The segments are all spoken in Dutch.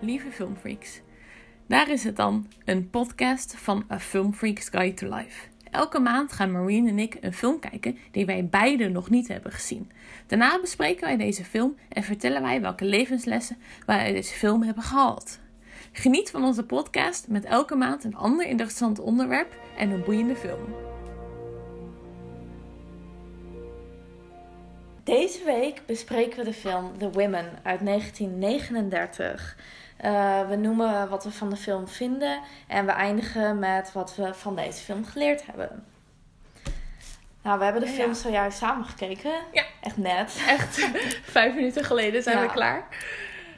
lieve filmfreaks. Daar is het dan, een podcast van A Film Freaks Guide to Life. Elke maand gaan Marine en ik een film kijken die wij beide nog niet hebben gezien. Daarna bespreken wij deze film en vertellen wij welke levenslessen wij uit deze film hebben gehaald. Geniet van onze podcast met elke maand een ander interessant onderwerp en een boeiende film. Deze week bespreken we de film The Women uit 1939. Uh, we noemen wat we van de film vinden en we eindigen met wat we van deze film geleerd hebben. Nou, we hebben de Ja. film zojuist samen gekeken. Ja. Echt net. Echt, vijf minuten geleden zijn Ja. we klaar.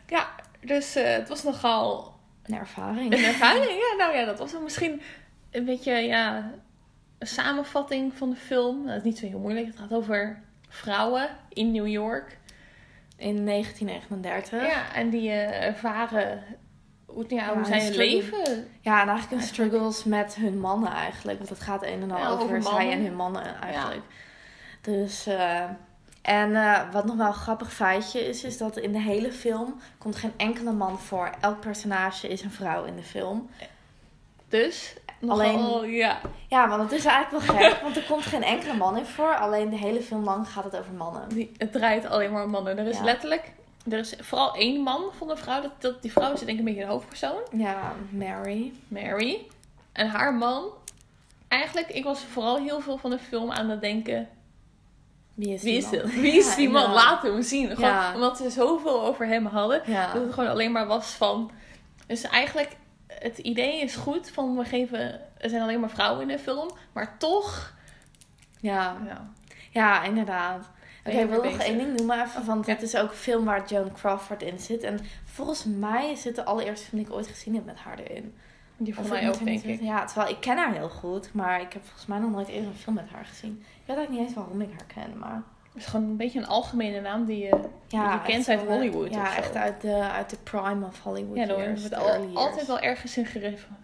Ja, dus eh, het was nogal Een ervaring. een ervaring. Ja, nou ja, dat was misschien een beetje ja, een samenvatting van de film. Dat is niet zo heel moeilijk. Het gaat over vrouwen in New York. In 1939. Ja, en die eh, ervaren hoe, ja, Ja, hoe zij een hun struggle. leven. Ja, en eigenlijk een struggles met hun mannen eigenlijk. Want het gaat een en al Ja, over, over zij en hun mannen eigenlijk. Dus, eh, en eh, wat nog wel een grappig feitje is, is dat in de hele film komt geen enkele man voor. Elk personage is een vrouw in de film. Dus Alleen- ja, Ja, want het is eigenlijk wel gek, want er komt geen enkele man in voor. Alleen de hele film lang gaat het over mannen. die, het draait alleen maar om mannen. Er is Ja. letterlijk, er is vooral één man van de vrouw. Dat, dat, die vrouw is denk ik een beetje de hoofdpersoon. Ja, Mary. Mary. En haar man. Eigenlijk, ik was vooral heel veel van de film aan het denken. Wie is Wie die is man? het? Wie is Ja, die man? Laten we hem zien. Gewoon, Ja. Omdat ze zoveel over hem hadden. Ja. Dat het gewoon alleen maar was van. Dus eigenlijk, het idee is goed van we geven. Er zijn alleen maar vrouwen in de film. Maar toch. ja. Ja. Ja, inderdaad. Oké, je ik wil nog één ding noemen even, want het is ook een film waar Joan Crawford in zit. En volgens mij het de allereerste film die ik ooit gezien heb met haar erin. Die voor mij ook, denk ik. Ja, terwijl ik ken haar heel goed, maar ik heb volgens mij nog nooit eerder een film met haar gezien. Ik weet eigenlijk niet eens waarom ik haar ken, maar... Het is gewoon een beetje een algemene naam die je. Ja, je kent uit eh, Hollywood Ja, echt uit de, uit de prime of Hollywood Ja, daar years, wordt al, altijd wel ergens in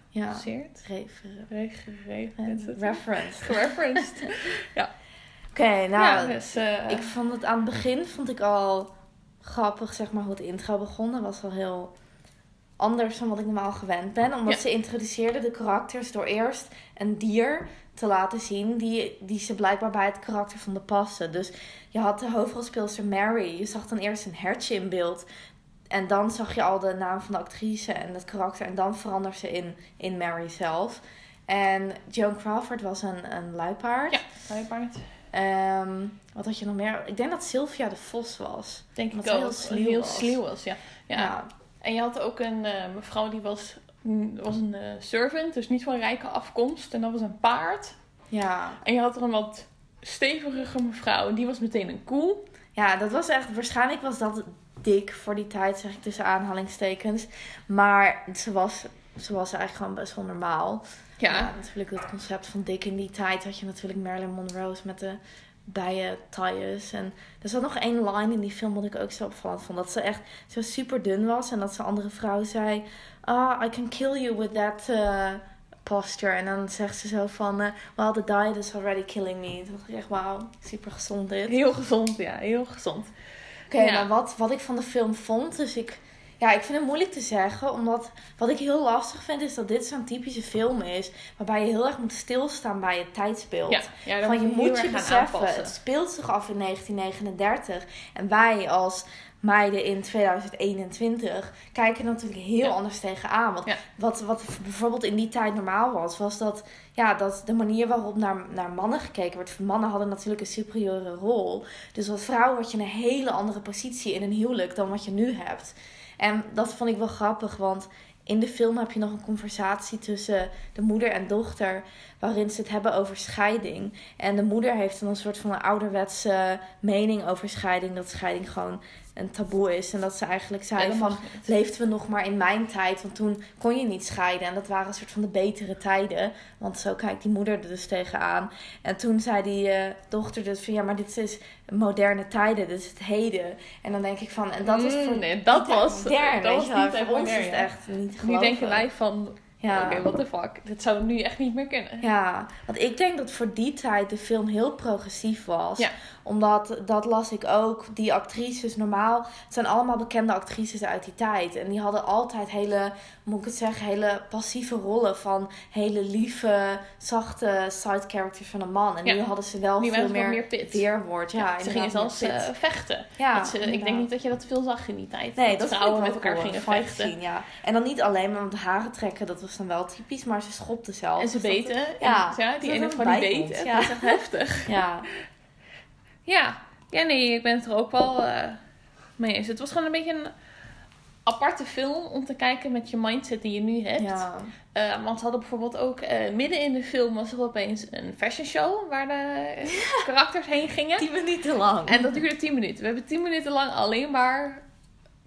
Ja, gerefereerd. refer- Gerefereerd. referenced. Gereferenced. Oké, nou, ja, dus, eh, Ik vond het aan het begin vond ik al grappig, zeg maar, hoe het intro begon. Dat was wel heel anders dan wat ik normaal gewend ben. Omdat Ja. ze introduceerden de karakters door eerst een dier te laten zien die, die ze blijkbaar bij het karakter vonden passen. Dus je had de hoofdrolspeelster Mary. Je zag dan eerst een hertje in beeld. En dan zag je al de naam van de actrice en het karakter. En dan veranderde ze in, in Mary zelf. En Joan Crawford was een, een luipaard. Ja, luipaard. Ehm, wat had je nog meer? Ik denk dat Sylvia de Vos was. Denk ik ook. heel sluw heel was. was, ja. ja. Ja. En je had ook een eh, mevrouw die was, was een eh, servant, dus niet van rijke afkomst. En dat was een paard. Ja. En je had er een wat stevigere mevrouw, en die was meteen een koe. ja, dat was echt... Waarschijnlijk was dat dik voor die tijd, zeg ik tussen aanhalingstekens. Maar ze was, ze was eigenlijk gewoon best wel normaal. Ja, natuurlijk het concept van dik in die tijd had je natuurlijk Marilyn Monroe's met de bijen tailles. En er zat nog één line in die film wat ik ook zo opvallend vond. Dat ze echt zo super dun was. En dat ze andere vrouw zei... Ah, I can kill you with that uh, posture. En dan zegt ze zo van... eh, well, the diet is already killing me. Toen dacht ik echt, wauw, super gezond dit. heel gezond, ja, heel gezond. Oké, Ja. maar wat, wat ik van de film vond, dus ik... Ja, ik vind het moeilijk te zeggen, omdat wat ik heel lastig vind is dat dit zo'n typische film is, waarbij je heel erg moet stilstaan bij het tijdsbeeld. Ja, Van je moet je beseffen, aanpassen. het speelt zich af in 1939 en wij als meiden in 2021 kijken natuurlijk heel Ja. anders tegenaan. Want Ja. wat, wat bijvoorbeeld in die tijd normaal was, was dat, ja, dat de manier waarop naar, naar mannen gekeken werd. Mannen hadden natuurlijk een superieure rol. Dus als vrouw had je een hele andere positie in een huwelijk dan wat je nu hebt. En dat vond ik wel grappig, want in de film heb je nog een conversatie tussen de moeder en dochter, waarin ze het hebben over scheiding. En de moeder heeft dan een soort van een ouderwetse mening over scheiding, dat scheiding gewoon een taboe is. En dat ze eigenlijk zeiden van, niet. leefden we nog maar in mijn tijd, want toen kon je niet scheiden. En dat waren een soort van de betere tijden, want zo kijkt die moeder er dus tegenaan. En toen zei die eh, dochter dus van, ja, maar dit is moderne tijden, dit is het heden. En dan denk ik van, en dat was Mm, voor nee, dat was, modern, dat was tijd Voor ons modern, is het echt niet te Nu geloven. denken wij van, Ja. Oké, what the fuck. Dit zou nu echt niet meer kunnen. Ja, want ik denk dat voor die tijd de film heel progressief was. Ja. Omdat, dat las ik ook, die actrices normaal, het zijn allemaal bekende actrices uit die tijd. En die hadden altijd hele, moet ik het zeggen, hele passieve rollen van hele lieve, zachte side characters van een man. En Ja. nu hadden ze wel Nu veel ze meer, meer pit. weerwoord. Ja, ze gingen zelfs eh, vechten. ja, Dat ze- ik denk niet dat je dat veel zag in die tijd. Nee, dat vrouwen vond met elkaar cool, gingen vechten. ja. En dan niet alleen maar om de haren trekken, dat was dan wel typisch, maar ze schopte zelf. En ze Dus beten. Ja, en, ja die ene van die beten. ja. Dat is echt heftig. Ja, Ja. ja, nee, ik ben het er ook wel eh, mee eens. Het was gewoon een beetje een aparte film om te kijken met je mindset die je nu hebt. ja. Eh, want ze hadden bijvoorbeeld ook eh, midden in de film was er opeens een fashion show waar de karakters heen gingen. Tien minuten lang. En dat duurde 10 minuten. We hebben 10 minuten lang alleen maar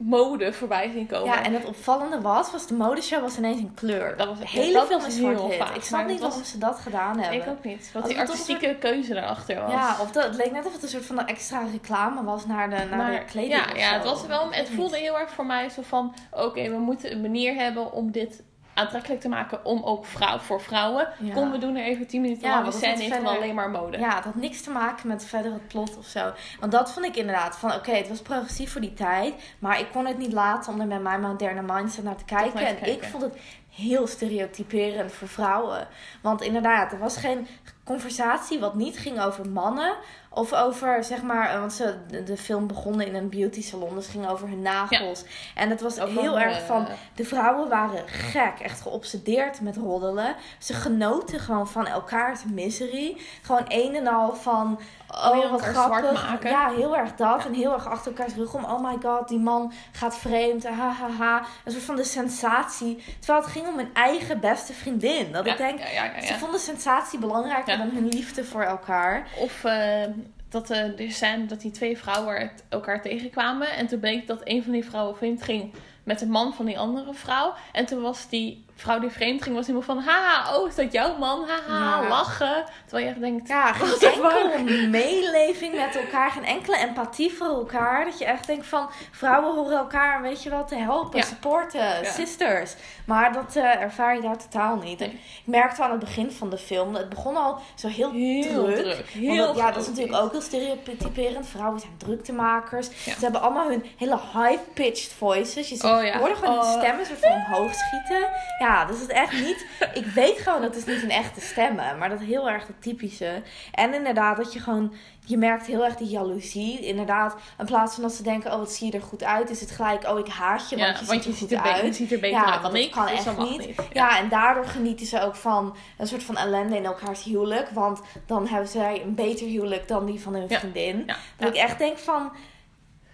mode voorbij zien komen. Ja, en het opvallende was, was de modeshow was ineens een kleur. Dat was- de ja, hele dat film is heel vaak, Ik snap niet was- waarom ze dat gedaan hebben. ik ook niet. Wat die artistieke keuze daarachter was. Ja, of dat, het leek net of het een soort van extra reclame was naar de, naar de kleding. ja, ja, het was wel. Het voelde heel erg voor mij zo van: oké, we moeten een manier hebben om dit aantrekkelijk te maken om ook vrouw, voor vrouwen. Ja. Kom, we doen er even 10 minuten Ja, dat scène in van alleen maar mode. Ja, het had niks te maken met verder het plot of zo. Want dat vond ik inderdaad van, oké, het was progressief voor die tijd. Maar ik kon het niet laten om er met mijn moderne mindset naar te kijken. naar te en ik kijken. vond het heel stereotyperend voor vrouwen. Want inderdaad, er was geen conversatie wat niet ging over mannen. Of over, zeg maar, eh, want ze, de, film begon in een beauty salon. Dus het ging over hun nagels. En het was Over, heel erg eh, van, de vrouwen waren gek, echt geobsedeerd met roddelen. Ze genoten gewoon van elkaars misery. Gewoon een en al van, Oh, oh, wat grappig. zwart maken. Ja, heel erg dat. En heel erg achter elkaars rug om, oh my god, die man gaat vreemd. Ha, ha, ha. Een soort van de sensatie. Terwijl het ging om hun eigen beste vriendin. Dat ja, ik denk, ze vonden sensatie belangrijker dan hun liefde voor elkaar. Of eh, dat eh, de scène dat die twee vrouwen elkaar tegenkwamen. En toen bleek dat een van die vrouwen vreemd ging met de man van die andere vrouw. En toen was die vrouw die vreemd ging, was helemaal van... Haha, oh, is dat jouw man? Haha, Ja. lachen. Terwijl je echt denkt... Ja, geen enkele meeleving met elkaar, geen enkele empathie voor elkaar. Dat je echt denkt van, vrouwen horen elkaar, weet je wel, te helpen, Ja. supporten, sisters. Maar dat eh, ervaar je daar totaal niet. Nee. Ik merkte aan het begin van de film, het begon al zo heel, Heel druk. druk. Heel ja, dat is natuurlijk ook heel stereotyperend. Vrouwen zijn druktemakers. Ze hebben allemaal hun hele high-pitched voices. Je ziet, Oh hoorde gewoon Oh. hun stemmen soort van omhoog schieten. Ja, dus het is echt niet... Ik weet gewoon dat het niet een echte stemmen. Maar dat heel erg het typische. En inderdaad dat je gewoon... Je merkt heel erg die jaloezie. Inderdaad, in plaats van dat ze denken... Oh, wat zie je er goed uit. Is het gelijk... Oh, ik haat je, want Ja, je want ziet je er ziet goed er, be- je uit. ziet er beter Ja, uit dan want dat ik. kan echt dat niet. niet. Ja, en daardoor genieten ze ook van een soort van ellende in elkaars huwelijk. Want dan hebben zij een beter huwelijk dan die van hun Ja. vriendin. Ja. Dat ik echt denk van...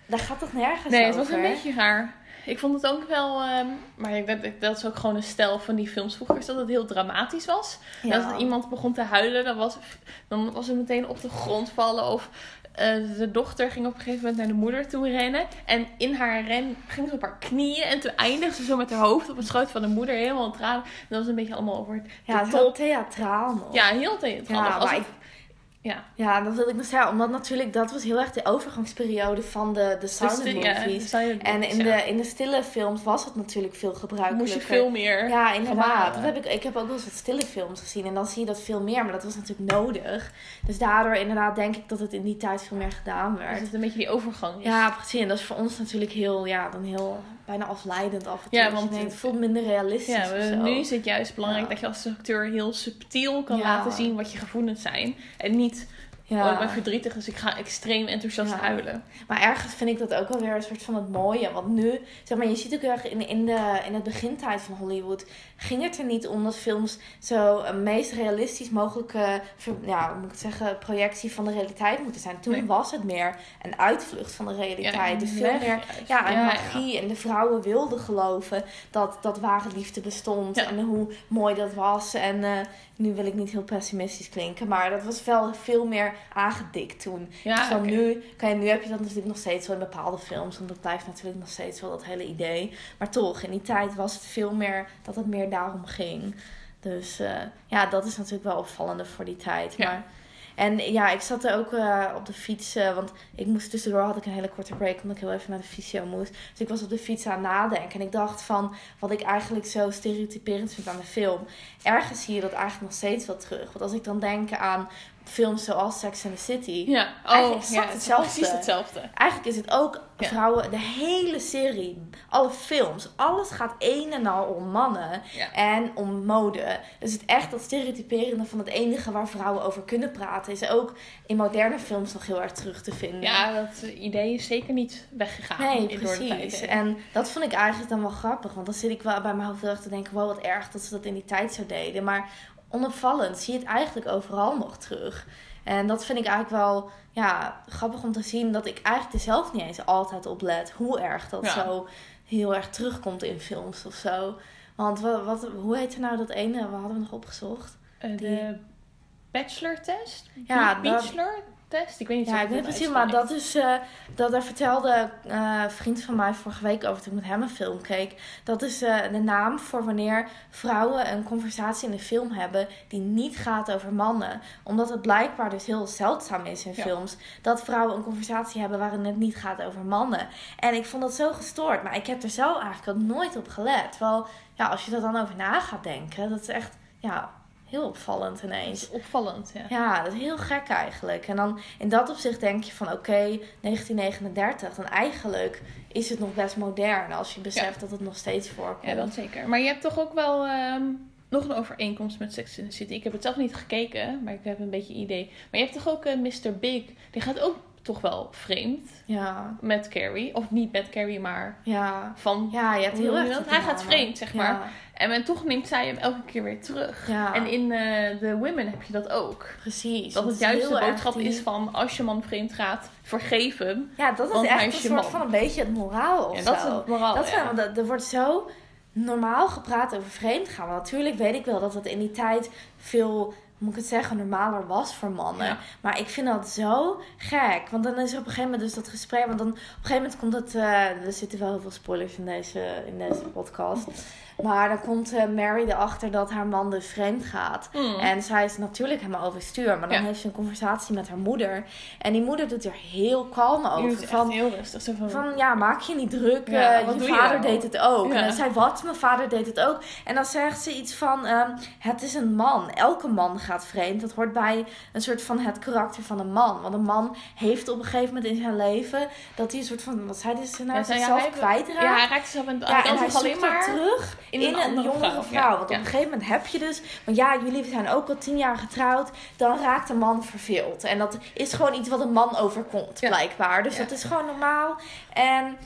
Daar gaat toch nergens Nee, het over? was een beetje raar. Ik vond het ook wel, ehm, maar ik denk, dat is ook gewoon een stijl van die films vroeger, dat het heel dramatisch was. Ja. En als iemand begon te huilen, dan was, dan was het meteen op de grond vallen. Of eh, de dochter ging op een gegeven moment naar de moeder toe rennen. En in haar ren ging ze op haar knieën. En toen eindigde ze zo met haar hoofd op het schoot van de moeder, helemaal in tranen. En dat was een beetje allemaal over Ja, heel theatraal nog. Ja, heel theatraal. Ja, Alsof- maar ik, ja. ja, dat wil ik nog zeggen. Omdat natuurlijk, dat was heel erg de overgangsperiode van de, de silent Dus ja, movies. de silent en in, ja. de, in de stille films was het natuurlijk veel gebruikelijker. moest je veel meer Ja, inderdaad. Dat heb ik, ik heb ook wel eens wat stille films gezien. En dan zie je dat veel meer. Maar dat was natuurlijk nodig. Dus daardoor inderdaad denk ik dat het in die tijd veel meer gedaan Dus werd. het een beetje die overgang is. Ja, precies. En dat is voor ons natuurlijk heel, ja, dan heel bijna afleidend af en toe. Ja, Dat je want het voelt minder realistisch Ja, we- nu is het juist belangrijk dat je als acteur heel subtiel kan laten zien wat je gevoelens zijn. En niet, oh ik ben verdrietig, dus ik ga extreem enthousiast Ja. huilen. Maar ergens vind ik dat ook wel weer een soort van het mooie. Want nu, zeg maar, je ziet ook heel erg in, in, de, in het begintijd van Hollywood... ging het er niet om dat films zo een meest realistisch mogelijke... ja, hoe moet ik het zeggen, projectie van de realiteit moeten zijn. Toen Nee. was het meer een uitvlucht van de realiteit. dus veel meer ja, en Ja, magie. En de vrouwen wilden geloven dat, dat ware liefde bestond. Ja. En hoe mooi dat was. En eh, nu wil ik niet heel pessimistisch klinken. Maar dat was wel veel meer aangedikt toen. Ja, Dus dan oké. nu, nu heb je dat natuurlijk nog steeds wel in bepaalde films. Want dat blijft natuurlijk nog steeds wel dat hele idee. Maar toch, in die tijd was het veel meer dat het meer daarom ging. Dus eh, ja, dat is natuurlijk wel opvallender voor die tijd. Ja. Maar En ja, ik zat er ook uh, op de fiets, uh, want ik moest tussendoor had ik een hele korte break omdat ik heel even naar de fysio moest. Dus ik was op de fiets aan het nadenken en ik dacht van wat ik eigenlijk zo stereotyperend vind aan de film. Ergens zie je dat eigenlijk nog steeds wel terug. Want als ik dan denk aan films zoals Sex and the City. Ja, oh, eigenlijk ja, hetzelfde. precies hetzelfde. Eigenlijk is het ook vrouwen, de hele serie, alle films, alles gaat een en al om mannen en om mode. Dus het echt dat stereotyperende van het enige waar vrouwen over kunnen praten, is ook in moderne films nog heel erg terug te vinden. Ja, dat idee is zeker niet weggegaan. Nee, precies. En dat vond ik eigenlijk dan wel grappig, want dan zit ik wel bij mijn hoofd te denken, wow, wat erg dat ze dat in die tijd zo deden. Maar onopvallend zie je het eigenlijk overal nog terug. En dat vind ik eigenlijk wel ja, grappig om te zien dat ik eigenlijk er zelf niet eens altijd op let hoe erg dat zo heel erg terugkomt in films of zo. Want wat, wat, hoe heette nou dat ene? We hadden nog opgezocht. Uh, de test? Ja, Bachelor? test. Ik weet niet ja, ik weet precies, maar dat is. Uh, dat daar vertelde uh, een vriend van mij vorige week over toen ik met hem een film keek. Dat is uh, de naam voor wanneer vrouwen een conversatie in een film hebben die niet gaat over mannen. Omdat het blijkbaar dus heel zeldzaam is in films dat vrouwen een conversatie hebben waarin het niet gaat over mannen. En ik vond dat zo gestoord, maar ik heb er zelf eigenlijk ook nooit op gelet. Wel, ja, als je er dan over na gaat denken, dat is echt. Ja, heel opvallend ineens. opvallend, ja. Ja, dat is heel gek eigenlijk. En dan in dat opzicht denk je van oké, 1939, dan eigenlijk is het nog best modern als je beseft dat het nog steeds voorkomt. Ja, dat zeker. Maar je hebt toch ook wel ehm, nog een overeenkomst met Sex in the City. Ik heb het zelf niet gekeken, maar ik heb een beetje idee. Maar je hebt toch ook uh, eh, Mr. Big, die gaat ook toch wel vreemd. Ja. Met Carrie. Of niet met Carrie, maar ja. van... Ja, je hebt heel erg Hij gaat vreemd, zeg maar. En men toch neemt zij hem elke keer weer terug. Ja. En in uh, The Women heb je dat ook. Precies. Dat het juist de boodschap is van als je man vreemd gaat, vergeef hem. Ja, dat is echt een soort man. van een beetje het moraal of ja, dat is het moraal, dat ja. er wordt zo normaal gepraat over vreemd gaan. Want natuurlijk weet ik wel dat het in die tijd veel moet ik het zeggen, normaler was voor mannen. Maar ik vind dat zo gek. Want dan is er op een gegeven moment dus dat gesprek. Want dan op een gegeven moment komt het. Uh, er zitten wel heel veel spoilers in deze, in deze podcast. Maar dan komt uh, Mary erachter dat haar man dus vreemd gaat. Mm. En zij is natuurlijk helemaal overstuur. Maar dan heeft ze een conversatie met haar moeder. En die moeder doet er heel kalm over. Van, heel rustig. van, van, ja, maak je niet druk. Ja, uh, je vader deed het ook. En dan zei wat? Mijn vader deed het ook. En dan zegt ze iets van, um, het is een man. Elke man gaat vreemd. Dat hoort bij een soort van het karakter van een man. Want een man heeft op een gegeven moment in zijn leven... dat hij een soort van, wat zei hij, nou, zichzelf kwijtraakt. Ja, hij raakt zichzelf en, ja, en hij zoekt maar terug in, een, een jongere vrouw. Want op een gegeven moment heb je dus... Want ja, jullie zijn ook al tien jaar getrouwd. Dan raakt een man verveeld. En dat is gewoon iets wat een man overkomt, blijkbaar. Dus dat is gewoon normaal. En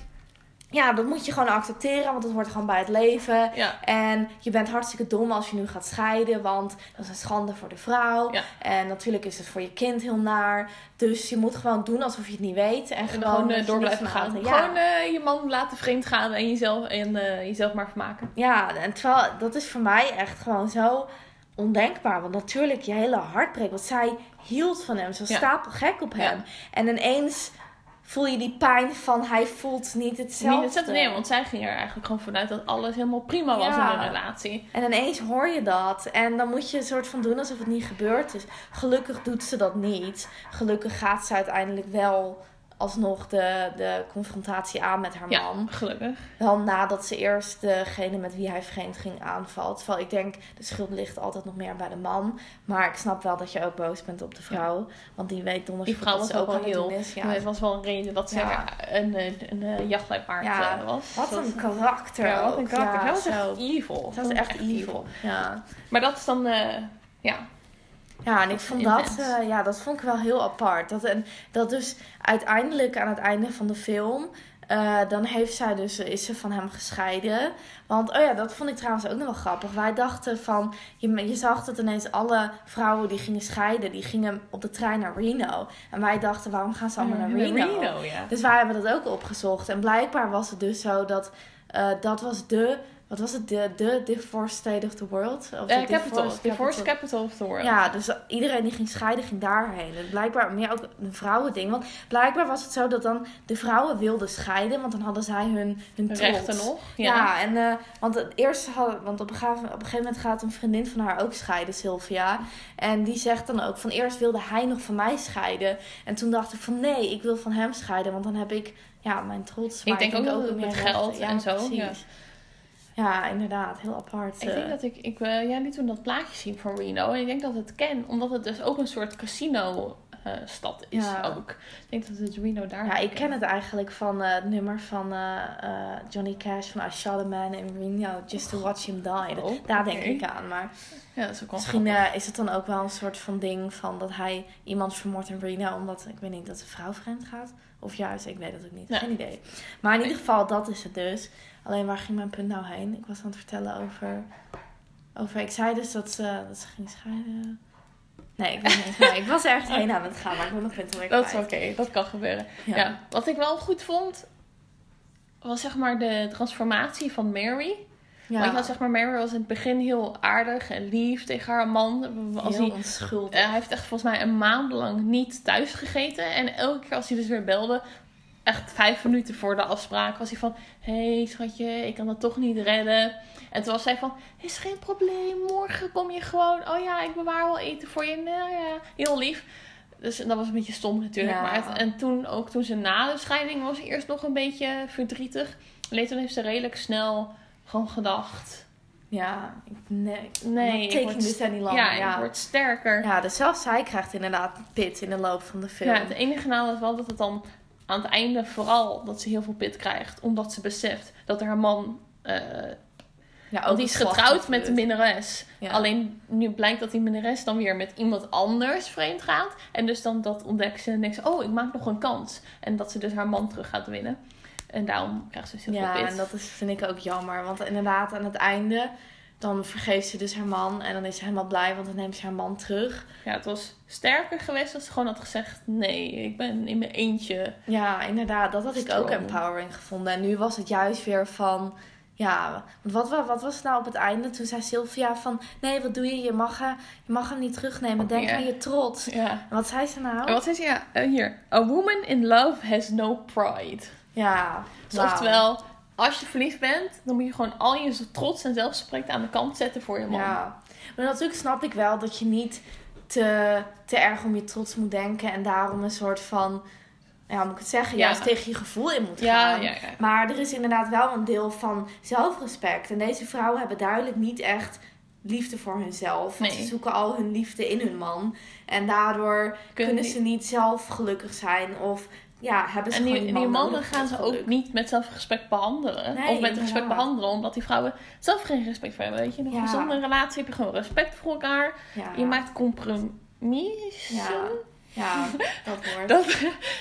ja, dat moet je gewoon accepteren, want het hoort gewoon bij het leven. En je bent hartstikke dom als je nu gaat scheiden, want dat is een schande voor de vrouw. En natuurlijk is het voor je kind heel naar. Dus je moet gewoon doen alsof je het niet weet. En, gewoon, uh, door blijven gaan. Gewoon uh, je man laten vreemd gaan en jezelf, en, uh, jezelf maar vermaken. Ja, en terwijl dat is voor mij echt gewoon zo ondenkbaar. Want natuurlijk, je hele hart breekt. Want zij hield van hem. Ze was stapel gek op hem. En ineens voel je die pijn van hij voelt niet hetzelfde. Niet hetzelfde, nee, want zij ging er eigenlijk gewoon vanuit dat alles helemaal prima was in een relatie. En ineens hoor je dat en dan moet je een soort van doen alsof het niet gebeurd is. Gelukkig doet ze dat niet. Gelukkig gaat ze uiteindelijk wel alsnog de, de confrontatie aan met haar man. Ja, gelukkig. Wel nadat ze eerst degene met wie hij vreemd ging aanvalt. Terwijl ik denk, de schuld ligt altijd nog meer bij de man. Maar ik snap wel dat je ook boos bent op de vrouw. Want die weet donders vrouw was ook wel heel... Is. Ja. Het was wel een reden dat ze een, een, een, een jachtluipaard eh, was. Wat een karakter Ja, wat een karakter. Hij was echt evil. Dat was echt, evil. Ja. Maar dat is dan... Uh, ja, ja, en ik vond dat, uh, ja, dat vond ik wel heel apart. Dat, en dat dus uiteindelijk aan het einde van de film, uh, dan heeft zij dus, is ze van hem gescheiden. Want, oh ja, dat vond ik trouwens ook nog wel grappig. Wij dachten van, je, je zag dat ineens alle vrouwen die gingen scheiden, die gingen op de trein naar Reno. En wij dachten, waarom gaan ze allemaal naar Reno? Reno ja. Dus wij hebben dat ook opgezocht. En blijkbaar was het dus zo dat, uh, dat was de wat was het? De, de divorce state of the world? Of de capital. divorce Divorce capital of the world. Ja, dus iedereen die ging scheiden ging daarheen. Het blijkbaar meer ook een vrouwending. Want blijkbaar was het zo dat dan de vrouwen wilden scheiden. Want dan hadden zij hun, hun trots. Rechten nog. Ja, Ja. en uh, want het eerste had, want op een, gegeven, op een gegeven moment gaat een vriendin van haar ook scheiden, Sylvia. En die zegt dan ook van eerst wilde hij nog van mij scheiden. En toen dacht ik van nee, ik wil van hem scheiden, want dan heb ik ja, mijn trots. Ik denk ook dat het meer met geld en zo, precies. ja. Ja, inderdaad, heel apart. Ik denk eh. dat ik, ik uh, jij liet toen dat plaatje zien van Reno. En ik denk dat het ken, omdat het dus ook een soort casino uh, stad is Ja. ook. Ik denk dat het Reno daar Ja, ik ken het eigenlijk van uh, het nummer van uh, Johnny Cash van I Shot a Man in Reno Just to Watch Him Die. Oh, Daar denk ik aan, maar Ja, dat is ook wel misschien is het dan ook wel een soort van ding van dat hij iemand vermoordt in Reno omdat, ik weet niet, dat zijn vrouw vreemd gaat. Of juist, ik weet het ook niet. Ja. Geen idee. Maar in ieder geval, dat is het dus. Alleen waar ging mijn punt nou heen? Ik was aan het vertellen over... over ik zei dus dat ze, dat ze ging scheiden. Nee, ik weet niet. Ik was ergens heen aan het gaan, maar ik wil mijn punt alweer Dat is oké, dat kan gebeuren. Ja. Ja. Wat ik wel goed vond, was zeg maar de transformatie van Mary. Ja. Want je had zeg maar, Mary was in het begin heel aardig en lief tegen haar man. Als heel hij, onschuldig. eh, hij heeft echt volgens mij een maand lang niet thuis gegeten. En elke keer als hij dus weer belde, echt vijf minuten voor de afspraak, was hij van... Hé hey, schatje, ik kan dat toch niet redden. En toen was zij van, is geen probleem, morgen kom je gewoon. Oh ja, ik bewaar wel eten voor je. Nou ja, heel lief. Dus dat was een beetje stom natuurlijk. Ja. Maar het- en toen, ook toen ze na de scheiding was, eerst nog een beetje verdrietig. Alleen toen heeft ze redelijk snel gewoon gedacht... Ja, ik, nee. Nee, ik word, any longer. ja, Ja, ik word sterker. ja, dus zelfs zij krijgt inderdaad pit in de loop van de film. Ja, het enige nadeel is wel dat het dan aan het einde vooral dat ze heel veel pit krijgt. Omdat ze beseft dat haar man... eh, Ja, want die is getrouwd met de de minnares. Ja. Alleen nu blijkt dat die minnares dan weer met iemand anders vreemd gaat. En dus dan dat ontdekt ze en denkt ze... Oh, ik maak nog een kans. En dat ze dus haar man terug gaat winnen. En daarom krijgt ze dus heel Ja, veel en dat is, vind ik ook jammer. Want inderdaad, aan het einde, dan vergeeft ze dus haar man. En dan is ze helemaal blij, want dan neemt ze haar man terug. Ja, het was sterker geweest als ze gewoon had gezegd... Nee, ik ben in mijn eentje. Ja, inderdaad, dat had ik ook empowering gevonden. En nu was het juist weer van... Ja, want wat, wa- wat was het nou op het einde? Toen zei Sylvia van... Nee, wat doe je? Je mag, je mag hem niet terugnemen. Denk aan je trots. Ja. En wat zei ze nou? En wat is ja, eh, hier? A woman in love has no pride. Ja, Dus oftewel, als je verliefd bent, dan moet je gewoon al je trots en zelfspreekt aan de kant zetten voor je man. Ja, maar natuurlijk snap ik wel dat je niet te, te erg om je trots moet denken en daarom een soort van, ja, hoe moet ik het zeggen, Ja. juist tegen je gevoel in moet gaan. ja. ja. Maar er is inderdaad wel een deel van zelfrespect. En deze vrouwen hebben duidelijk niet echt liefde voor hunzelf. Want Nee. ze zoeken al hun liefde in hun man. En daardoor kunnen, die- ze niet zelf gelukkig zijn of ja, hebben ze En die, gewoon die, die, man mannen gaan ze ook niet met zelfrespect behandelen. Nee, of met respect behandelen, omdat die vrouwen zelf geen respect voor hebben. Weet je, in een Ja. gezonde relatie heb je gewoon respect voor elkaar. Ja, Je maakt compromissen. Ja, dat woord. Dat,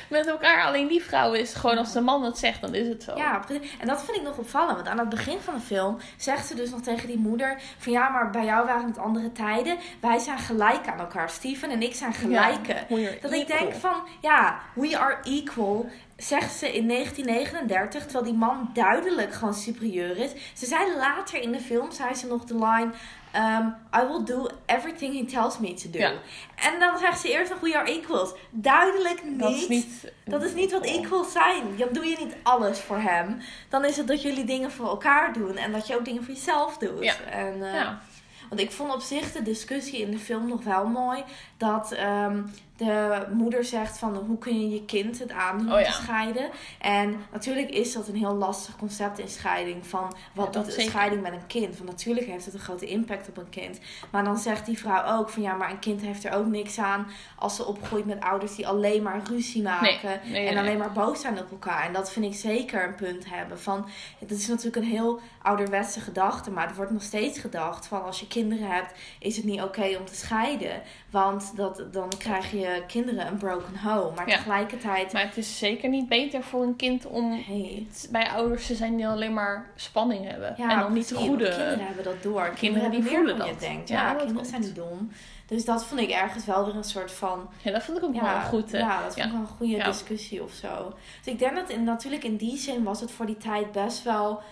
met elkaar. Alleen die vrouw is gewoon, als de man het zegt, dan is het zo. Ja. En dat vind ik nog opvallend. Want aan het begin van de film zegt ze dus nog tegen die moeder: van ja, maar bij jou waren het andere tijden. Wij zijn gelijk aan elkaar. Steven en ik zijn gelijke. Ja, we are Dat ik denk van ja, we are equal. Zegt ze in 1939, terwijl die man duidelijk gewoon superieur is. Ze zei later in de film, zei ze nog de line. Um, I will do everything he tells me to do. Ja. En dan zegt ze eerst nog we are equals. Duidelijk niet. Dat is niet... Dat is niet wat equals zijn. Dan doe je niet alles voor hem. Dan is het dat jullie dingen voor elkaar doen. En dat je ook dingen voor jezelf doet. Ja. En, eh, Ja. Want ik vond op zich de discussie in de film nog wel mooi. Dat ehm, de moeder zegt van hoe kun je je kind het aandoen Oh om ja. te scheiden. En natuurlijk is dat een heel lastig concept in scheiding. Van wat Ja, dat doet een scheiding met een kind? Want natuurlijk heeft het een grote impact op een kind. Maar dan zegt die vrouw ook van ja, maar een kind heeft er ook niks aan als ze opgroeit met ouders die alleen maar ruzie maken. Nee, nee, en alleen maar boos zijn op elkaar. En dat vind ik zeker een punt hebben. Van, het is natuurlijk een heel ouderwetse gedachte. Maar er wordt nog steeds gedacht van als je kinderen hebt, is het niet oké om te scheiden. Want dat, dan krijg je kinderen een broken home. Maar Ja. tegelijkertijd. Maar het is zeker niet beter voor een kind om Hey, bij ouders te zijn die alleen maar spanning hebben. ja, en dan niet de goede. Kinderen hebben dat door. Kinderen, Kinderen die voelen dan dat. je denkt. Ja, kinderen zijn niet dom. Dus dat vond ik ergens wel weer een soort van Ja, dat vond ik ook wel goed. hè. ja, dat vond Ja. ik wel een goede discussie of zo. Dus ik denk dat in, natuurlijk in die zin was het voor die tijd best wel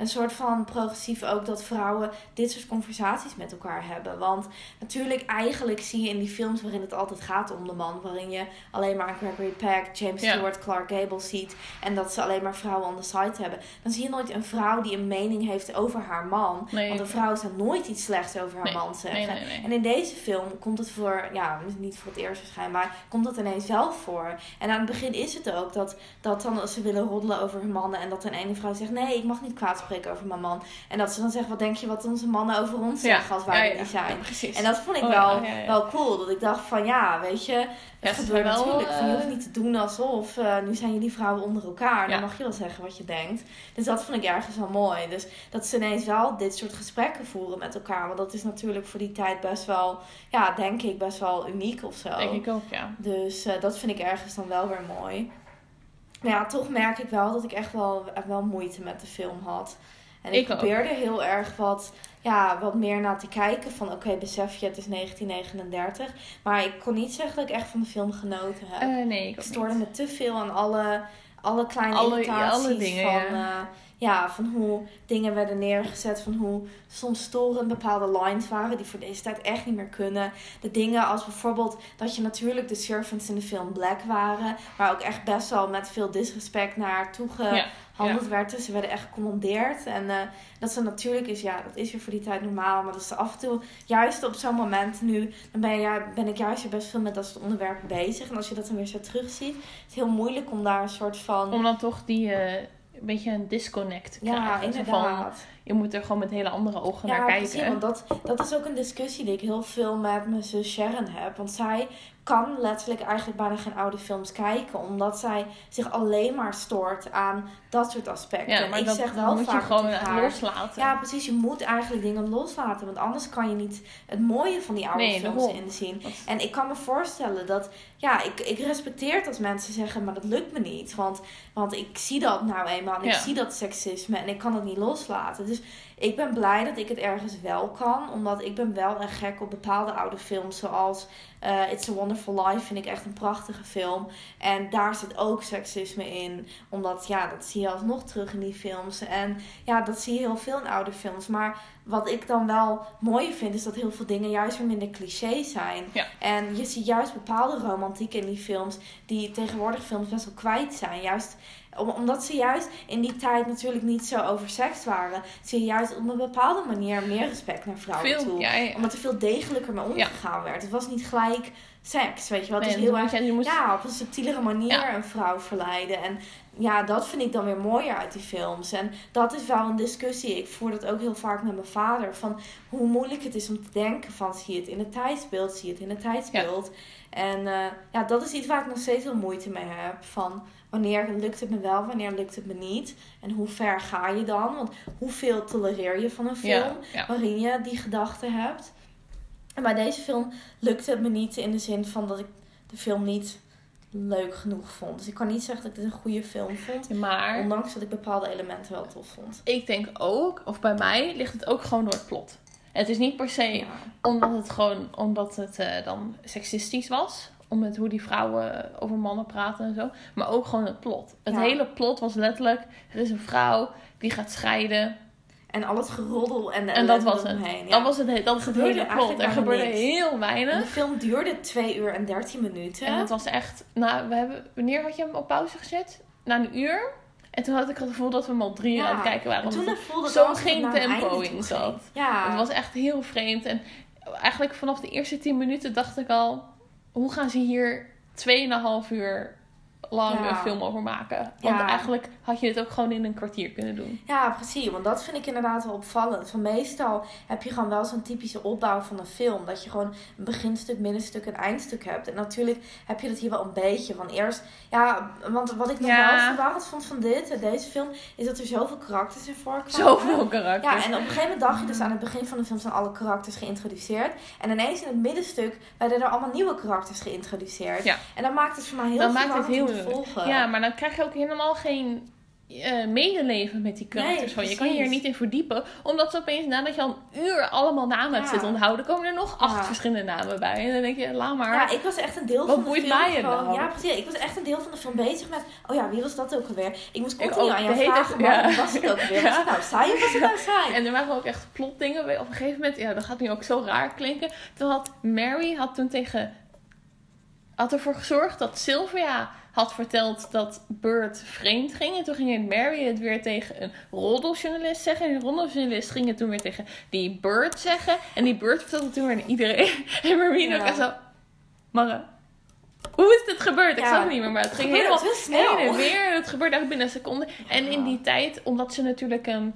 een soort van progressief ook dat vrouwen dit soort conversaties met elkaar hebben. Want natuurlijk, eigenlijk zie je in die films waarin het altijd gaat om de man, waarin je alleen maar Gregory Peck, James Ja. Stewart, Clark Gable ziet en dat ze alleen maar vrouwen on the side hebben, dan zie je nooit een vrouw die een mening heeft over haar man. Nee. Want een vrouw zou nooit iets slechts over haar Nee, man zeggen. nee. En in deze film komt het voor, ja, niet voor het eerst waarschijnlijk, maar komt dat ineens wel voor. En aan het begin is het ook dat, dat dan ze willen roddelen over hun mannen en dat een ene vrouw zegt, nee, ik mag niet kwaad spreken over mijn man. En dat ze dan zegt, wat denk je wat onze mannen over ons zeggen als wij er niet zijn. precies. En dat vond ik Oh, wel, wel cool. Dat ik dacht van ja, weet je, het gebeurt wel, natuurlijk. Van, je hoeft eh, niet te doen alsof uh, nu zijn jullie vrouwen onder elkaar. Dan mag je wel zeggen wat je denkt. Dus dat vond ik ergens wel mooi. Dus dat ze ineens wel dit soort gesprekken voeren met elkaar. Want dat is natuurlijk voor die tijd best wel, ja, denk ik, best wel uniek of zo. Denk ik ook, ja. Dus eh, dat vind ik ergens dan wel weer mooi. Maar ja, toch merk ik wel dat ik echt wel, wel moeite met de film had. En ik, Ik ook. probeerde heel erg wat, ja, wat meer naar te kijken. Van oké, besef je, het is 1939. Maar ik kon niet zeggen dat ik echt van de film genoten heb. Eh, nee, ik stoorde niet. me te veel aan alle, alle kleine Alle- irritaties. alle dingen, van, ja. eh, ja, van hoe dingen werden neergezet. Van hoe soms storend bepaalde lines waren die voor deze tijd echt niet meer kunnen. De dingen als bijvoorbeeld dat je natuurlijk de servants in de film black waren. Maar ook echt best wel met veel disrespect naar toegehandeld Ja, werd. Dus ze werden echt gecommandeerd. En eh, dat ze natuurlijk is, ja, dat is weer voor die tijd normaal. Maar dat ze af en toe, juist op zo'n moment nu, dan ben, je, ben ik juist weer best veel met dat soort onderwerpen bezig. En als je dat dan weer zo terugziet, is het heel moeilijk om daar een soort van... Om dan toch die, eh, een beetje een disconnect te ja, krijgen. Zo van, inderdaad. je moet er gewoon met hele andere ogen naar Ja, kijken. precies. Want dat, dat is ook een discussie die ik heel veel met mijn zus Sharon heb. Want zij kan letterlijk eigenlijk bijna geen oude films kijken. Omdat zij zich alleen maar stoort aan dat soort aspecten. ja, maar ik dat zeg wel moet je gewoon loslaten. Ja, precies. Je moet eigenlijk dingen loslaten. Want anders kan je niet het mooie van die oude Nee, films inzien. Dat- En ik kan me voorstellen dat, ja, ik, ik respecteer het als mensen zeggen, maar dat lukt me niet. Want, want ik zie dat nou eenmaal. En ik Ja. zie dat seksisme en ik kan het niet loslaten. Dus ik ben blij dat ik het ergens wel kan. Omdat ik ben wel een gek op bepaalde oude films. Zoals eh, It's a Wonderful Life vind ik echt een prachtige film. En daar zit ook seksisme in. Omdat, ja, dat zie je alsnog terug in die films. En ja, dat zie je heel veel in oude films. Maar wat ik dan wel mooi vind, is dat heel veel dingen juist weer minder cliché zijn. Ja. En je ziet juist bepaalde romantiek in die films, die tegenwoordig films best wel kwijt zijn. Juist om- omdat ze juist in die tijd natuurlijk niet zo over seks waren, zie je juist op een bepaalde manier meer respect naar vrouwen Veel, toe. ja, ja. Omdat er veel degelijker mee omgegaan werd. Het was niet gelijk seks, weet je wel. Het is heel erg je, ja, op een subtielere manier Ja. een vrouw verleiden. En ja, dat vind ik dan weer mooier uit die films. En dat is wel een discussie. Ik voer dat ook heel vaak met mijn vader. Van hoe moeilijk het is om te denken van zie je het in de tijdsbeeld, zie je het in de tijdsbeeld. En eh, ja, dat is iets waar ik nog steeds veel moeite mee heb. Van wanneer lukt het me wel, wanneer lukt het me niet. En hoe ver ga je dan? Want hoeveel tolereer je van een film ja. waarin je die gedachten hebt. En bij deze film lukte het me niet in de zin van dat ik de film niet leuk genoeg vond. Dus ik kan niet zeggen dat ik dit een goede film vond. Maar Ondanks dat ik bepaalde elementen wel tof vond. ik denk ook, of bij mij ligt het ook gewoon door het plot. Het is niet per se Ja. omdat het gewoon omdat het eh, dan seksistisch was. Om met hoe die vrouwen over mannen praten en zo. Maar ook gewoon het plot. Het Ja. hele plot was letterlijk: er is een vrouw die gaat scheiden. En al het geroddel en de En dat was het. ja. Dat was het, he- dat Gebeurde eigenlijk Er gebeurde niks. heel En weinig. de film duurde 2 uur en 13 minuten. En het was echt. Nou, we hebben, wanneer had je hem op pauze gezet? Na een uur. En toen had ik het gevoel dat we hem al drie uur Ja. aan het kijken waren. En toen voelde zo het geen tempo in zat. Ja. Het was echt heel vreemd. En eigenlijk vanaf de eerste 10 minuten dacht ik al: hoe gaan ze hier 2,5 uur lang Ja. een film over maken? Want Ja. eigenlijk had je het ook gewoon in een kwartier kunnen doen. Ja, precies. Want dat vind ik inderdaad wel opvallend. Van meestal heb je gewoon wel zo'n typische opbouw van een film. Dat je gewoon een beginstuk, middenstuk en eindstuk hebt. En natuurlijk heb je dat hier wel een beetje. Van eerst, ja, want wat ik nog Ja. wel verwarrend vond van dit, eh, deze film, is dat er zoveel karakters in voorkwamen. Zoveel karakters. Ja, en op een gegeven moment dacht je dus aan het begin van de film zijn alle karakters geïntroduceerd. En ineens in het middenstuk werden er allemaal nieuwe karakters geïntroduceerd. Ja. En dat maakt het voor mij heel Dan maakt het heel- volgen. Ja, maar dan krijg je ook helemaal geen eh, medeleven met die karakters Nee. Je kan je er precies. niet in verdiepen. Omdat ze opeens, nadat je al een uur allemaal namen hebt zitten onthouden, komen er nog acht Ja. verschillende namen bij. En dan denk je, laat maar. Ja, ik was echt een deel Wat van de film mij het nou? Ja, precies. Ik was echt een deel van de film bezig met... Oh ja, wie was dat ook alweer? Ik moest Ik continu ook, aan jou vragen, maar ja. was het ook alweer? Was het nou saai of was het nou saai? En er waren ook echt plotdingen. Op een gegeven moment, ja, dat gaat nu ook zo raar klinken. Toen had Mary had toen tegen. had ervoor gezorgd dat Sylvia had verteld dat Bert vreemd ging. En toen ging Mary het weer tegen een roddeljournalist zeggen. En die roddeljournalist ging het toen weer tegen die Bert zeggen. En die Bert vertelde het toen weer aan iedereen. En Marine ook Ja. echt zo. Marre, hoe is dit gebeurd? Ik snap het niet meer, maar het ging helemaal snel. heen en weer. Het gebeurde eigenlijk binnen een seconde. En in die tijd, omdat ze natuurlijk... ehm,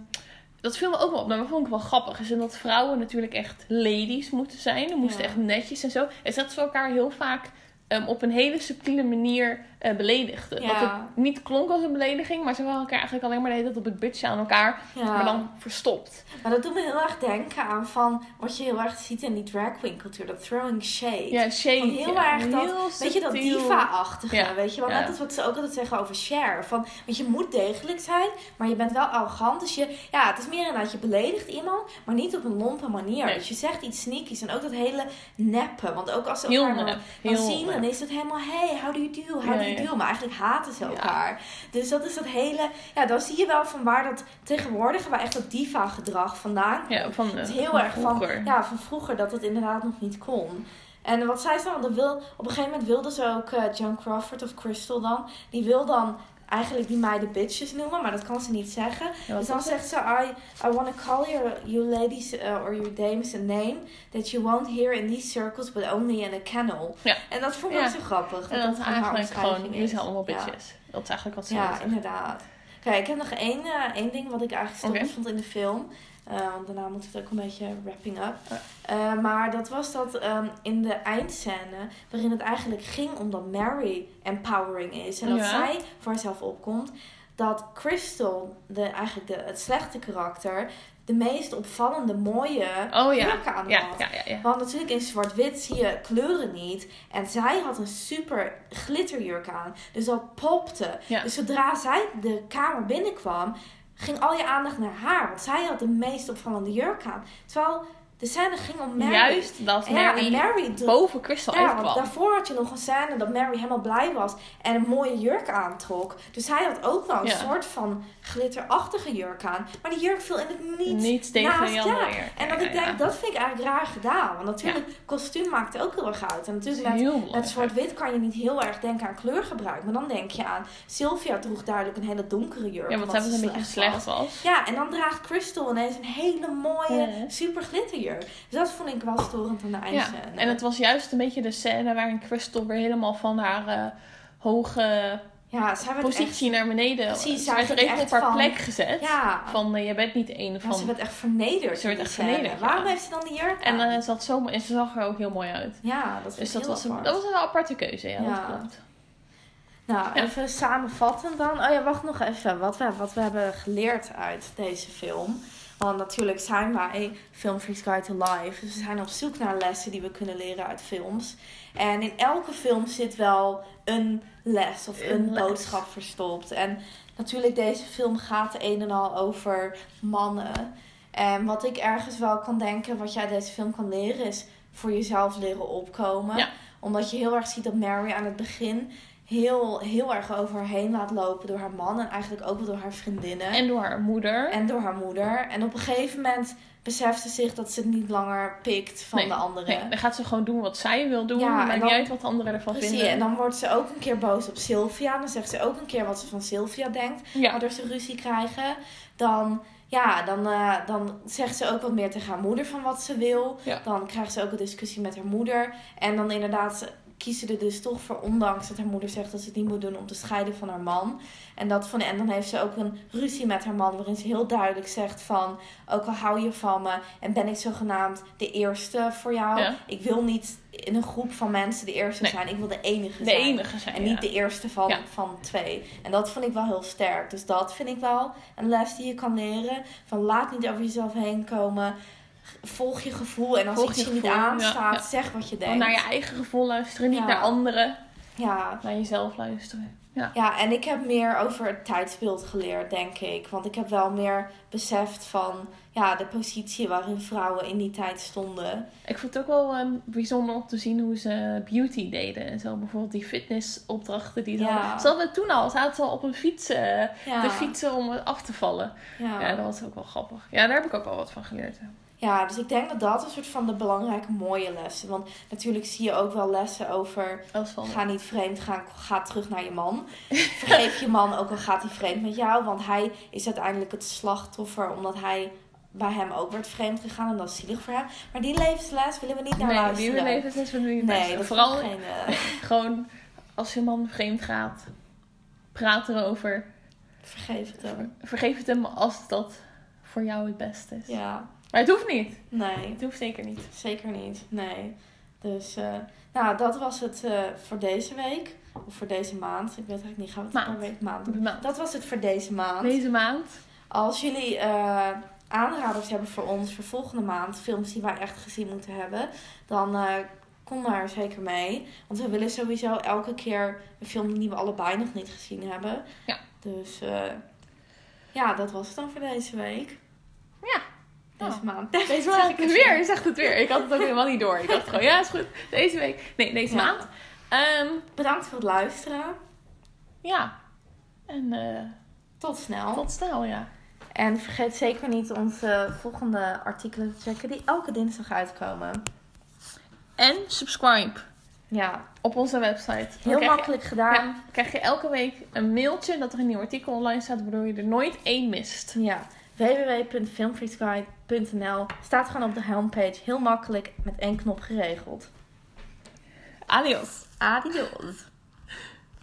dat viel me ook wel op, maar dat vond ik wel grappig. Is dat vrouwen natuurlijk echt ladies moeten zijn. Ze moesten Ja. echt netjes en zo. En dat ze elkaar heel vaak ehm, op een hele subtiele manier eh, beledigden. Ja. Dat het niet klonk als een belediging, maar ze waren elkaar eigenlijk alleen maar de hele tijd op het bitchen aan elkaar. Ja. Maar dan verstopt. Maar dat doet me heel erg denken aan van wat je heel erg ziet in die drag queen cultuur. Dat throwing shade. Ja, shade. Van heel ja, erg dat, heel weet je, dat diva-achtige, Ja, weet je wel. ja. Net als wat ze ook altijd zeggen over Cher. Van, want je moet degelijk zijn, maar je bent wel arrogant. Dus je, ja, het is meer inderdaad, je beledigt iemand, maar niet op een lompe manier. Nee. Dus je zegt iets sneakies en ook dat hele neppen. Want ook als ze Heel elkaar dan, nep, dan heel zien, dan is het helemaal, hey, how do you do, how Ja, do you Maar eigenlijk haten ze Ja. elkaar. Dus dat is dat hele, ja, dan zie je wel van waar dat tegenwoordig, waar echt dat diva-gedrag vandaan. Ja, van, Het is eh, heel van erg van, vroeger. ja, van vroeger dat het inderdaad nog niet kon. En wat zij dan, dat wil, op een gegeven moment wilde ze ook eh, Joan Crawford of Crystal dan, die wil dan eigenlijk die meiden bitches noemen, maar dat kan ze niet zeggen. Ja, dus dan zegt ze, I, I want to call your, you ladies uh, or your dames a name that you won't hear in these circles, but only in a kennel. Ja. En dat vond ik Ja. zo grappig. En dat haar eigenlijk gewoon, jullie zijn allemaal bitches. Dat is eigenlijk wat ze Ja, inderdaad. Kijk, ik heb nog één, eh, één ding wat ik eigenlijk stom vond in de film. Eh, want daarna moet het ook een beetje wrapping up. Ja. Eh, maar dat was dat ehm, in de eindscène, waarin het eigenlijk ging om dat Mary empowering is. En dat Ja. zij voor haarzelf opkomt. Dat Crystal, de, eigenlijk de, het slechte karakter, de meest opvallende, mooie Oh ja. jurk aan Ja, had. ja, ja, ja. Want natuurlijk in zwart-wit zie je kleuren niet. En zij had een super glitterjurk aan. Dus dat popte. Ja. Dus zodra zij de kamer binnenkwam, ging al je aandacht naar haar. Want zij had de meest opvallende jurk aan. Terwijl de scène ging om Mary. Juist dat ja, Mary, Mary boven Crystal ja, want uitkwam. daarvoor had je nog een scène dat Mary helemaal blij was en een mooie jurk aantrok. Dus hij had ook wel een Ja. soort van glitterachtige jurk aan. Maar die jurk viel in het niet Niets tegen naast, ja. En dat ik denk, dat vind ik eigenlijk raar gedaan. Want natuurlijk, kostuum maakt ook heel erg uit. En natuurlijk met, met zwart-wit kan je niet heel erg denken aan kleurgebruik. Maar dan denk je aan, Sylvia droeg duidelijk een hele donkere jurk. Ja, want zij was een beetje slecht was. was. Ja, en dan draagt Crystal ineens een hele mooie, super glitterjurk. Dus dat vond ik wel storend aan de Ja, eindscène. en het was juist een beetje de scène waarin Crystal weer helemaal van haar eh, hoge ja, echt positie naar beneden. Precies, ze werd er even op echt haar van- plek gezet. Ja, Van eh, je bent niet een ja, van. ze werd echt vernederd. Ze werd echt vernederd, ja. Waarom heeft ze dan die jurk en eh, ze, had zo, en ze zag er ook heel mooi uit. ja, dat, Dus dat was, een, dat was een aparte keuze, ja, Ja. dat klopt. Nou, Ja. even samenvattend dan. Oh ja, wacht nog even. Wat we, wat we hebben geleerd uit deze film. Want natuurlijk zijn wij Film Freaks Guide to Life. Dus we zijn op zoek naar lessen die we kunnen leren uit films. En in elke film zit wel een les of Een een, les. boodschap verstopt. En natuurlijk, deze film gaat een en al over mannen. En wat ik ergens wel kan denken, wat je uit deze film kan leren, is voor jezelf leren opkomen. Ja. Omdat je heel erg ziet dat Mary aan het begin heel, heel erg over haar heen laat lopen door haar man. En eigenlijk ook wel door haar vriendinnen. En door haar moeder. En door haar moeder. En op een gegeven moment beseft ze zich dat ze het niet langer pikt van Nee, de anderen. Nee, dan gaat ze gewoon doen wat zij wil doen. Ja, en niet uit wat de anderen ervan Precies, vinden. en dan wordt ze ook een keer boos op Sylvia. Dan zegt ze ook een keer wat ze van Sylvia denkt. ja. Waardoor ze ruzie krijgen. Dan, ja, dan, eh, dan zegt ze ook wat meer tegen haar moeder van wat ze wil. Ja. Dan krijgt ze ook een discussie met haar moeder. En dan inderdaad ze er dus toch voor, ondanks dat haar moeder zegt dat ze het niet moet doen, om te scheiden van haar man. En, dat van, en dan heeft ze ook een ruzie met haar man, waarin ze heel duidelijk zegt van, ook al hou je van me en ben ik zogenaamd de eerste voor jou. Ja. Ik wil niet in een groep van mensen de eerste Nee. zijn. Ik wil de enige de zijn. enige zijn. En ja. niet de eerste van, Ja. van twee. En dat vond ik wel heel sterk. Dus dat vind ik wel een les die je kan leren. Van laat niet over jezelf heen komen. Volg je gevoel. En als Volg iets je je niet aanstaat, ja. zeg wat je denkt. Naar je eigen gevoel luisteren, niet Ja. naar anderen. Ja, Naar jezelf luisteren. Ja. ja, en ik heb meer over het tijdsbeeld geleerd, denk ik. Want ik heb wel meer beseft van ja, de positie waarin vrouwen in die tijd stonden. Ik vond het ook wel ehm, bijzonder om te zien hoe ze beauty deden. En zo bijvoorbeeld die fitnessopdrachten die ze Ja. hadden. Ze hadden toen al, zaten ze al op een fiets eh, Ja, te fietsen om af te vallen. Ja. Ja, dat was ook wel grappig. Ja, daar heb ik ook wel wat van geleerd. Ja, dus ik denk dat dat een soort van de belangrijke mooie lessen. Want natuurlijk zie je ook wel lessen over. Ga niet vreemd, ga, ga terug naar je man. Vergeef je man, ook al gaat hij vreemd met jou. Want hij is uiteindelijk het slachtoffer, omdat hij bij hem ook werd vreemd gegaan. En dat is zielig voor hem. Maar die levensles willen we niet naar nee, luisteren. die levensles willen we niet Nee, dat Vooral geen... eh, gewoon als je man vreemd gaat, praat erover. vergeef het hem. Vergeef het hem als dat voor jou het beste is. Ja, Maar het hoeft niet. nee, Het hoeft zeker niet. zeker niet. Nee. Dus, eh, nou, dat was het eh, voor deze week. Of voor deze maand. Ik weet eigenlijk niet, gaan we het Maand. week maand. Dat was het voor deze maand. Deze maand. Als jullie eh, aanraders hebben voor ons voor volgende maand, films die wij echt gezien moeten hebben, dan kom daar zeker mee. Want we willen sowieso elke keer een film die we allebei nog niet gezien hebben. Ja. Dus ja, dat was het dan voor deze week. Ja. Deze Oh. maand. Deze maand weer. Zegt het weer. Ik had het ook helemaal niet door. Ik dacht gewoon, ja, is goed. Deze week. Nee, deze Ja. maand. Ehm, Bedankt voor het luisteren. ja. En eh, Tot snel. tot snel, ja. En vergeet zeker niet onze volgende artikelen te checken die elke dinsdag uitkomen. En subscribe Ja, op onze website. Heel je- makkelijk gedaan. Ja, krijg je elke week een mailtje dat er een nieuw artikel online staat, waardoor je er nooit één mist. Ja, staat gewoon op de homepage. Heel makkelijk met één knop geregeld. Adios. Adios.